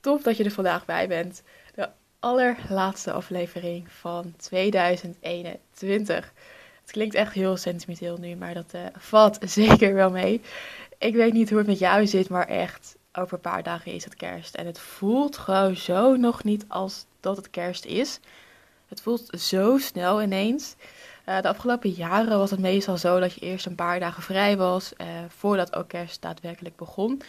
Tof dat je er vandaag bij bent. De allerlaatste aflevering van 2021. Het klinkt echt heel sentimenteel nu, maar dat uh, valt zeker wel mee. Ik weet niet hoe het met jou zit, maar echt over een paar dagen is het kerst. En het voelt gewoon zo nog niet als dat het kerst is. Het voelt zo snel ineens. Uh, de afgelopen jaren was het meestal zo dat je eerst een paar dagen vrij was, uh, voordat ook kerst daadwerkelijk begon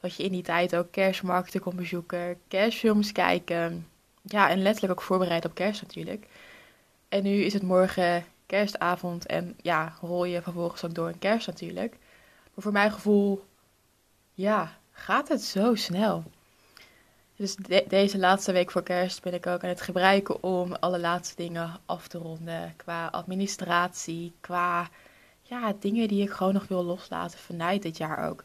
dat je in die tijd ook kerstmarkten kon bezoeken, kerstfilms kijken. Ja, en letterlijk ook voorbereid op kerst natuurlijk. En nu is het morgen kerstavond en ja, rol je vervolgens ook door een kerst natuurlijk. Maar voor mijn gevoel, ja, gaat het zo snel. Dus deze laatste week voor kerst ben ik ook aan het gebruiken om alle laatste dingen af te ronden. Qua administratie, qua ja, dingen die ik gewoon nog wil loslaten vanuit dit jaar ook.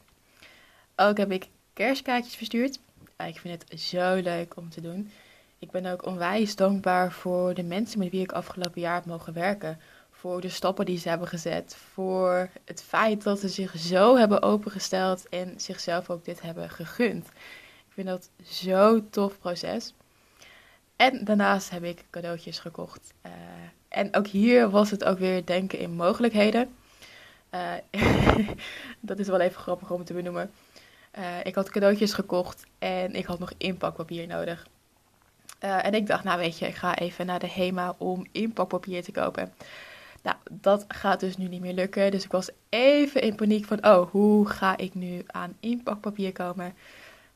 Ook heb ik kerstkaartjes verstuurd. Ik vind het zo leuk om te doen. Ik ben ook onwijs dankbaar voor de mensen met wie ik afgelopen jaar heb mogen werken. Voor de stappen die ze hebben gezet. Voor het feit dat ze zich zo hebben opengesteld en zichzelf ook dit hebben gegund. Ik vind dat zo'n tof proces. En daarnaast heb ik cadeautjes gekocht. Uh, en ook hier was het ook weer denken in mogelijkheden. Uh, dat is wel even grappig om te benoemen. Uh, ik had cadeautjes gekocht en ik had nog inpakpapier nodig. Uh, en ik dacht, nou weet je, ik ga even naar de HEMA om inpakpapier te kopen. Nou, dat gaat dus nu niet meer lukken. Dus ik was even in paniek van, oh, hoe ga ik nu aan inpakpapier komen?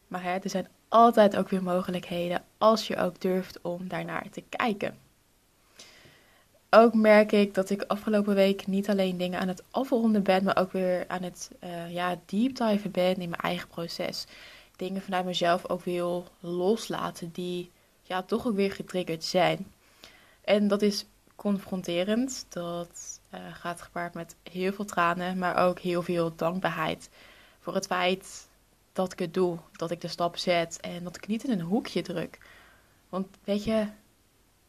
Maar er zijn altijd ook weer mogelijkheden als je ook durft om daarnaar te kijken ook merk ik dat ik afgelopen week niet alleen dingen aan het afronden ben, maar ook weer aan het uh, ja, deep diven ben in mijn eigen proces. Dingen vanuit mezelf ook wil loslaten die ja, toch ook weer getriggerd zijn. En dat is confronterend. Dat uh, gaat gepaard met heel veel tranen, maar ook heel veel dankbaarheid voor het feit dat ik het doe, dat ik de stap zet en dat ik niet in een hoekje druk. Want weet je,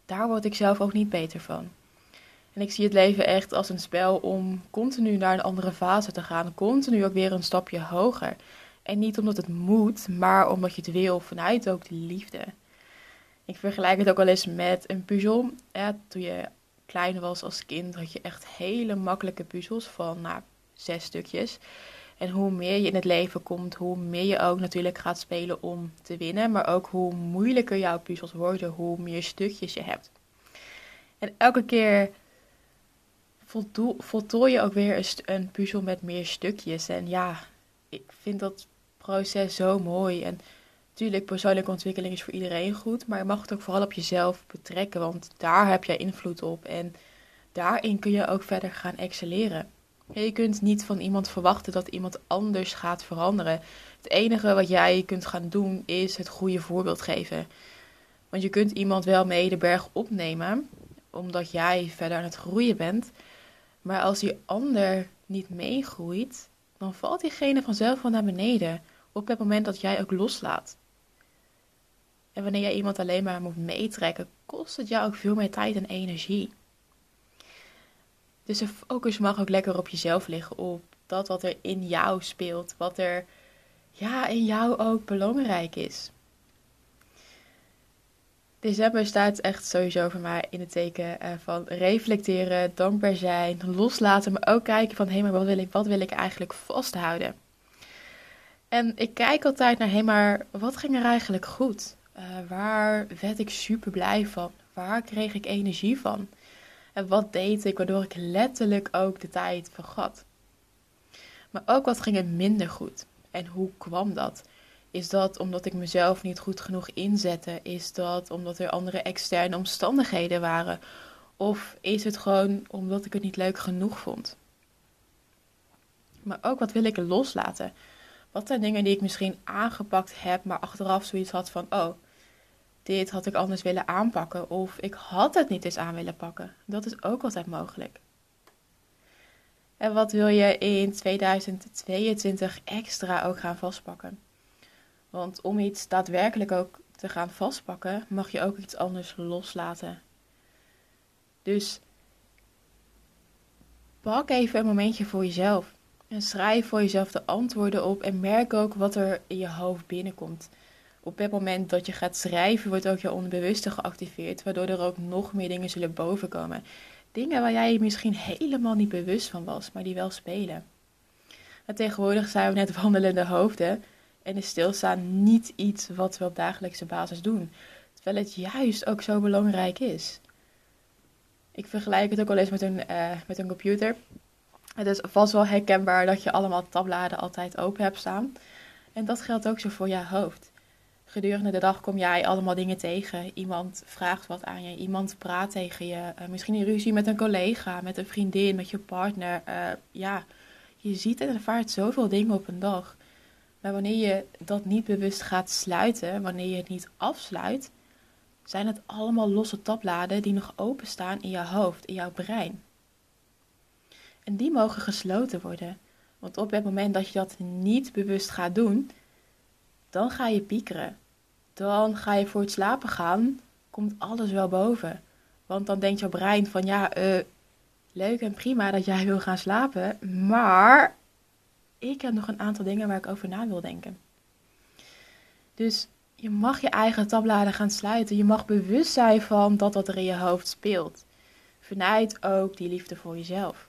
daar word ik zelf ook niet beter van. En ik zie het leven echt als een spel om continu naar een andere fase te gaan. Continu ook weer een stapje hoger. En niet omdat het moet, maar omdat je het wil vanuit ook de liefde. Ik vergelijk het ook wel eens met een puzzel. Toen je klein was als kind had je echt hele makkelijke puzzels van nou, zes stukjes. En hoe meer je in het leven komt, hoe meer je ook natuurlijk gaat spelen om te winnen. Maar ook hoe moeilijker jouw puzzels worden, hoe meer stukjes je hebt. En elke keer voltooi je ook weer een, puzzel met meer stukjes. En ja, ik vind dat proces zo mooi. En natuurlijk, persoonlijke ontwikkeling is voor iedereen goed. Maar je mag het ook vooral op jezelf betrekken. Want daar heb jij invloed op. En daarin kun je ook verder gaan excelleren. je kunt niet van iemand verwachten dat iemand anders gaat veranderen. Het enige wat jij kunt gaan doen is het goede voorbeeld geven. Want je kunt iemand wel mee de berg opnemen, omdat jij verder aan het groeien bent. Maar als die ander niet meegroeit, dan valt diegene vanzelf wel naar beneden op het moment dat jij ook loslaat. En wanneer jij iemand alleen maar moet meetrekken, kost het jou ook veel meer tijd en energie. Dus de focus mag ook lekker op jezelf liggen, op dat wat er in jou speelt, wat er ja, in jou ook belangrijk is. December staat echt sowieso voor mij in het teken eh, van reflecteren, dankbaar zijn, loslaten, maar ook kijken van hé, maar wat wil ik, wat wil ik eigenlijk vasthouden? En ik kijk altijd naar hé, maar wat ging er eigenlijk goed? Uh, waar werd ik super blij van? Waar kreeg ik energie van? En wat deed ik waardoor ik letterlijk ook de tijd vergat? Maar ook wat ging er minder goed? En hoe kwam dat? Is dat omdat ik mezelf niet goed genoeg inzette? Is dat omdat er andere externe omstandigheden waren? Of is het gewoon omdat ik het niet leuk genoeg vond? Maar ook wat wil ik loslaten? Wat zijn dingen die ik misschien aangepakt heb, maar achteraf zoiets had van: oh, dit had ik anders willen aanpakken. Of ik had het niet eens aan willen pakken. Dat is ook altijd mogelijk. En wat wil je in 2022 extra ook gaan vastpakken? Want om iets daadwerkelijk ook te gaan vastpakken, mag je ook iets anders loslaten. Dus pak even een momentje voor jezelf. En schrijf voor jezelf de antwoorden op en merk ook wat er in je hoofd binnenkomt. Op het moment dat je gaat schrijven, wordt ook je onderbewuste geactiveerd, waardoor er ook nog meer dingen zullen bovenkomen. Dingen waar jij je misschien helemaal niet bewust van was, maar die wel spelen. En tegenwoordig zijn we net wandelende hoofden en is stilstaan niet iets wat we op dagelijkse basis doen. Terwijl het juist ook zo belangrijk is. Ik vergelijk het ook wel eens met een, uh, met een computer. Het is vast wel herkenbaar dat je allemaal tabbladen altijd open hebt staan. En dat geldt ook zo voor je hoofd. Gedurende de dag kom jij allemaal dingen tegen. Iemand vraagt wat aan je, iemand praat tegen je. Uh, misschien een ruzie met een collega, met een vriendin, met je partner. Uh, ja, je ziet en ervaart zoveel dingen op een dag. Maar wanneer je dat niet bewust gaat sluiten, wanneer je het niet afsluit, zijn het allemaal losse tabbladen die nog openstaan in je hoofd, in jouw brein. En die mogen gesloten worden. Want op het moment dat je dat niet bewust gaat doen, dan ga je piekeren. Dan ga je voor het slapen gaan, komt alles wel boven. Want dan denkt jouw brein van ja, uh, leuk en prima dat jij wil gaan slapen, maar ik heb nog een aantal dingen waar ik over na wil denken. Dus je mag je eigen tabbladen gaan sluiten. Je mag bewust zijn van dat wat er in je hoofd speelt. Vanuit ook die liefde voor jezelf.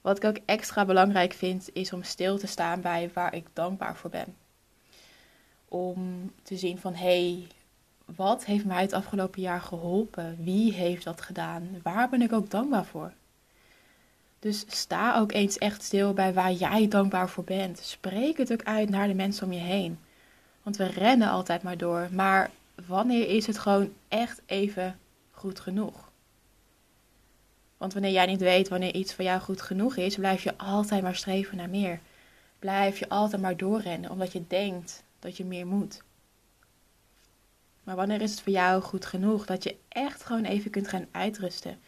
Wat ik ook extra belangrijk vind, is om stil te staan bij waar ik dankbaar voor ben. Om te zien van hé, hey, wat heeft mij het afgelopen jaar geholpen? Wie heeft dat gedaan? Waar ben ik ook dankbaar voor? Dus sta ook eens echt stil bij waar jij dankbaar voor bent. Spreek het ook uit naar de mensen om je heen. Want we rennen altijd maar door. Maar wanneer is het gewoon echt even goed genoeg? Want wanneer jij niet weet wanneer iets voor jou goed genoeg is, blijf je altijd maar streven naar meer. Blijf je altijd maar doorrennen, omdat je denkt dat je meer moet. Maar wanneer is het voor jou goed genoeg dat je echt gewoon even kunt gaan uitrusten?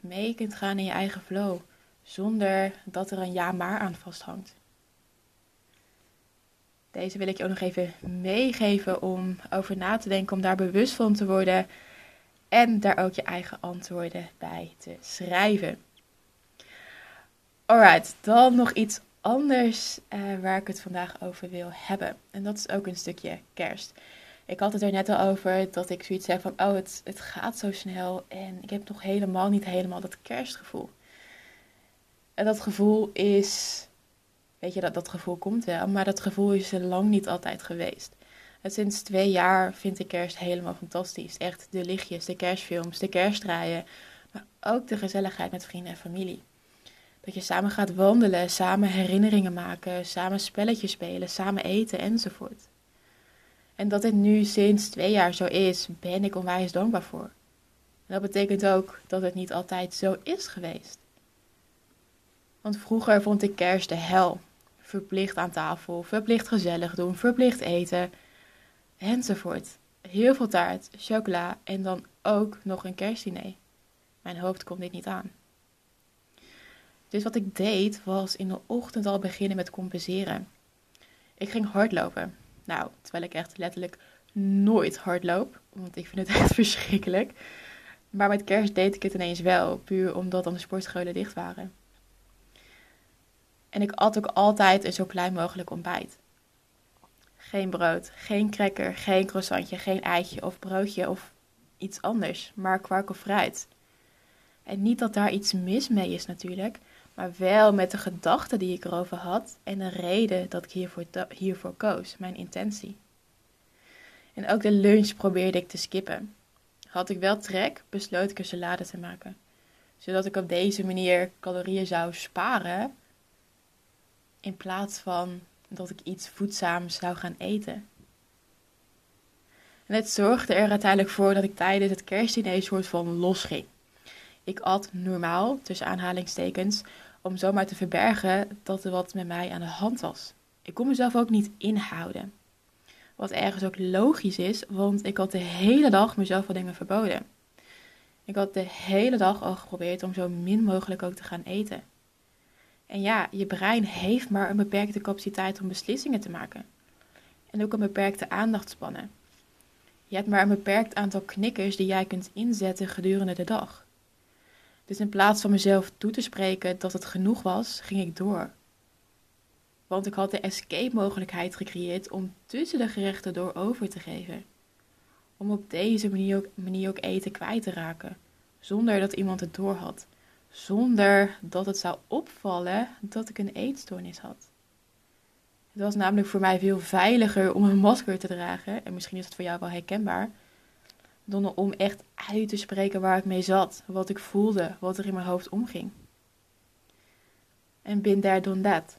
Mee kunt gaan in je eigen flow, zonder dat er een ja maar aan vasthangt. Deze wil ik je ook nog even meegeven om over na te denken, om daar bewust van te worden en daar ook je eigen antwoorden bij te schrijven. Alright, dan nog iets anders uh, waar ik het vandaag over wil hebben. En dat is ook een stukje kerst. Ik had het er net al over dat ik zoiets heb van, oh, het, het gaat zo snel en ik heb nog helemaal niet helemaal dat kerstgevoel. En dat gevoel is, weet je, dat, dat gevoel komt wel, maar dat gevoel is er lang niet altijd geweest. Sinds twee jaar vind ik kerst helemaal fantastisch. Echt de lichtjes, de kerstfilms, de kerstdraaien. Maar ook de gezelligheid met vrienden en familie. Dat je samen gaat wandelen, samen herinneringen maken, samen spelletjes spelen, samen eten enzovoort. En dat dit nu sinds twee jaar zo is, ben ik onwijs dankbaar voor. En dat betekent ook dat het niet altijd zo is geweest. Want vroeger vond ik kerst de hel. Verplicht aan tafel, verplicht gezellig doen, verplicht eten enzovoort. Heel veel taart, chocola en dan ook nog een kerstdiner. Mijn hoofd kon dit niet aan. Dus wat ik deed was in de ochtend al beginnen met compenseren. Ik ging hardlopen. Nou, terwijl ik echt letterlijk nooit hardloop, want ik vind het echt verschrikkelijk. Maar met kerst deed ik het ineens wel, puur omdat dan de sportscholen dicht waren. En ik at ook altijd een zo klein mogelijk ontbijt. Geen brood, geen cracker, geen croissantje, geen eitje of broodje of iets anders, maar kwark of fruit. En niet dat daar iets mis mee is natuurlijk, maar wel met de gedachte die ik erover had en de reden dat ik hiervoor, hiervoor koos, mijn intentie. En ook de lunch probeerde ik te skippen. Had ik wel trek, besloot ik een salade te maken, zodat ik op deze manier calorieën zou sparen in plaats van dat ik iets voedzaams zou gaan eten. En het zorgde er uiteindelijk voor dat ik tijdens het kerstdiner soort van losging. Ik at normaal, tussen aanhalingstekens, om zomaar te verbergen dat er wat met mij aan de hand was. Ik kon mezelf ook niet inhouden. Wat ergens ook logisch is, want ik had de hele dag mezelf wat dingen verboden. Ik had de hele dag al geprobeerd om zo min mogelijk ook te gaan eten. En ja, je brein heeft maar een beperkte capaciteit om beslissingen te maken. En ook een beperkte aandachtspannen. Je hebt maar een beperkt aantal knikkers die jij kunt inzetten gedurende de dag. Dus in plaats van mezelf toe te spreken dat het genoeg was, ging ik door. Want ik had de escape mogelijkheid gecreëerd om tussen de gerechten door over te geven. Om op deze manier ook, manier ook eten kwijt te raken, zonder dat iemand het door had. Zonder dat het zou opvallen dat ik een eetstoornis had. Het was namelijk voor mij veel veiliger om een masker te dragen, en misschien is het voor jou wel herkenbaar, dan om echt uit te spreken waar ik mee zat, wat ik voelde, wat er in mijn hoofd omging. En bin daar done that.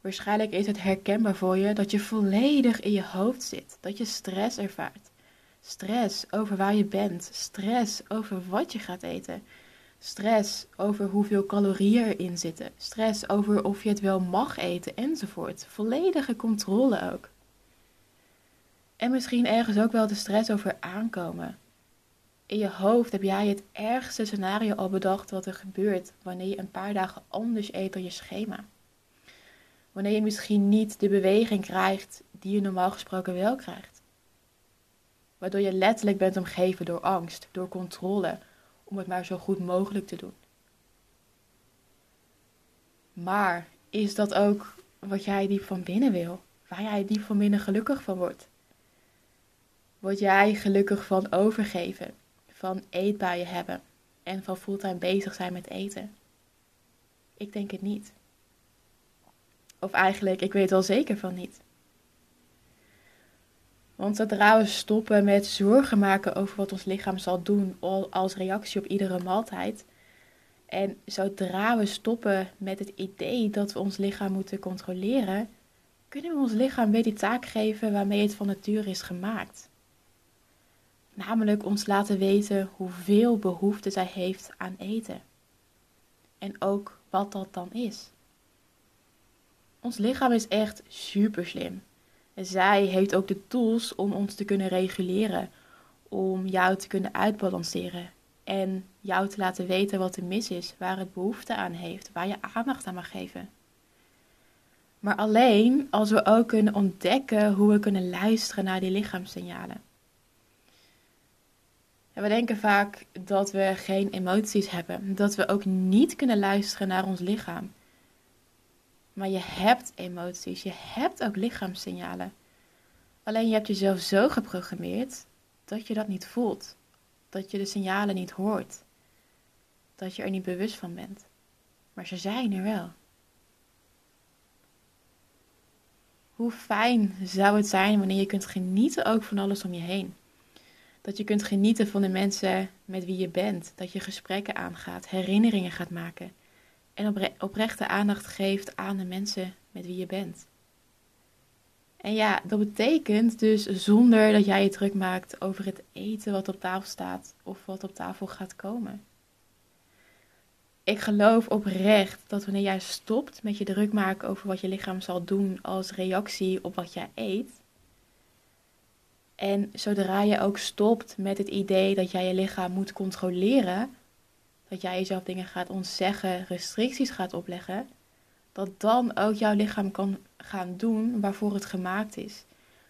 Waarschijnlijk is het herkenbaar voor je dat je volledig in je hoofd zit, dat je stress ervaart. Stress over waar je bent, stress over wat je gaat eten, stress over hoeveel calorieën erin zitten, stress over of je het wel mag eten enzovoort. Volledige controle ook. En misschien ergens ook wel de stress over aankomen. In je hoofd heb jij het ergste scenario al bedacht wat er gebeurt wanneer je een paar dagen anders eet dan je schema. Wanneer je misschien niet de beweging krijgt die je normaal gesproken wel krijgt. Waardoor je letterlijk bent omgeven door angst, door controle, om het maar zo goed mogelijk te doen. Maar is dat ook wat jij diep van binnen wil? Waar jij diep van binnen gelukkig van wordt? Word jij gelukkig van overgeven, van eetbuien hebben en van fulltime bezig zijn met eten? Ik denk het niet. Of eigenlijk, ik weet wel zeker van niet. Want zodra we stoppen met zorgen maken over wat ons lichaam zal doen als reactie op iedere maaltijd. En zodra we stoppen met het idee dat we ons lichaam moeten controleren, kunnen we ons lichaam weer die taak geven waarmee het van nature is gemaakt. Namelijk ons laten weten hoeveel behoefte zij heeft aan eten. En ook wat dat dan is. Ons lichaam is echt super slim. Zij heeft ook de tools om ons te kunnen reguleren, om jou te kunnen uitbalanceren en jou te laten weten wat er mis is, waar het behoefte aan heeft, waar je aandacht aan mag geven. Maar alleen als we ook kunnen ontdekken hoe we kunnen luisteren naar die lichaamssignalen. En we denken vaak dat we geen emoties hebben, dat we ook niet kunnen luisteren naar ons lichaam. Maar je hebt emoties, je hebt ook lichaamssignalen. Alleen je hebt jezelf zo geprogrammeerd dat je dat niet voelt. Dat je de signalen niet hoort. Dat je er niet bewust van bent. Maar ze zijn er wel. Hoe fijn zou het zijn wanneer je kunt genieten ook van alles om je heen. Dat je kunt genieten van de mensen met wie je bent. Dat je gesprekken aangaat, herinneringen gaat maken en oprechte aandacht geeft aan de mensen met wie je bent. En ja, dat betekent dus zonder dat jij je druk maakt over het eten wat op tafel staat of wat op tafel gaat komen. Ik geloof oprecht dat wanneer jij stopt met je druk maken over wat je lichaam zal doen als reactie op wat jij eet, en zodra je ook stopt met het idee dat jij je lichaam moet controleren, dat jij jezelf dingen gaat ontzeggen, restricties gaat opleggen, dat dan ook jouw lichaam kan gaan doen waarvoor het gemaakt is.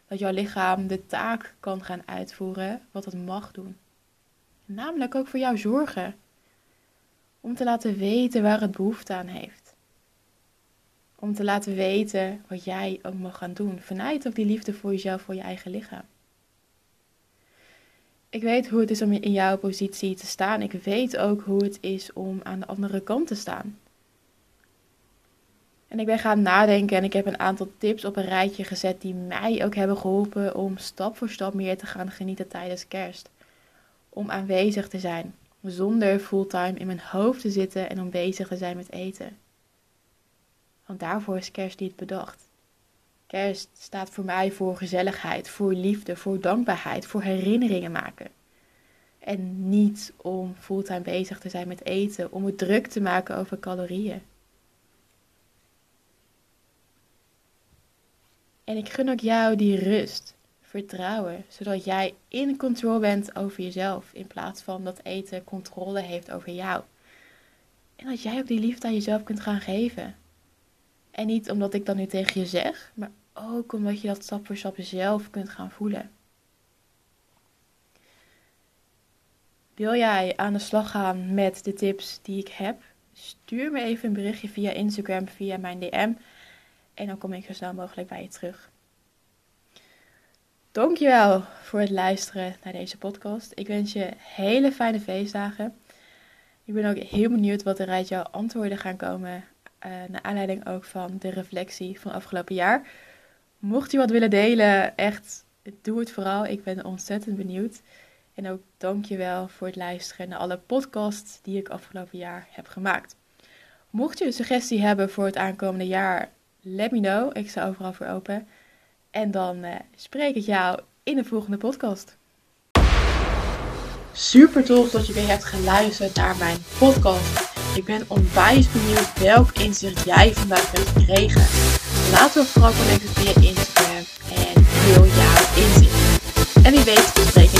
Dat jouw lichaam de taak kan gaan uitvoeren wat het mag doen. Namelijk ook voor jou zorgen. Om te laten weten waar het behoefte aan heeft. Om te laten weten wat jij ook mag gaan doen. Vanuit ook die liefde voor jezelf, voor je eigen lichaam. Ik weet hoe het is om in jouw positie te staan. Ik weet ook hoe het is om aan de andere kant te staan. En ik ben gaan nadenken en ik heb een aantal tips op een rijtje gezet die mij ook hebben geholpen om stap voor stap meer te gaan genieten tijdens kerst. Om aanwezig te zijn, zonder fulltime in mijn hoofd te zitten en om bezig te zijn met eten. Want daarvoor is kerst niet bedacht. Kerst staat voor mij voor gezelligheid, voor liefde, voor dankbaarheid, voor herinneringen maken. En niet om fulltime bezig te zijn met eten, om het druk te maken over calorieën. En ik gun ook jou die rust, vertrouwen, zodat jij in controle bent over jezelf, in plaats van dat eten controle heeft over jou. En dat jij ook die liefde aan jezelf kunt gaan geven. En niet omdat ik dat nu tegen je zeg, maar ook omdat je dat stap voor stap zelf kunt gaan voelen. Wil jij aan de slag gaan met de tips die ik heb? Stuur me even een berichtje via Instagram, via mijn DM. En dan kom ik zo snel mogelijk bij je terug. Dankjewel voor het luisteren naar deze podcast. Ik wens je hele fijne feestdagen. Ik ben ook heel benieuwd wat er uit jouw antwoorden gaan komen. Uh, naar aanleiding ook van de reflectie van afgelopen jaar. Mocht je wat willen delen, echt, doe het vooral. Ik ben ontzettend benieuwd. En ook dankjewel voor het luisteren naar alle podcasts die ik afgelopen jaar heb gemaakt. Mocht je een suggestie hebben voor het aankomende jaar, let me know. Ik sta overal voor open. En dan uh, spreek ik jou in de volgende podcast. Super tof dat je weer hebt geluisterd naar mijn podcast. Ik ben onwijs benieuwd welk inzicht jij vandaag hebt gekregen. Laat me vooral connecten via Instagram en deel jouw inzicht. En wie weet, spreek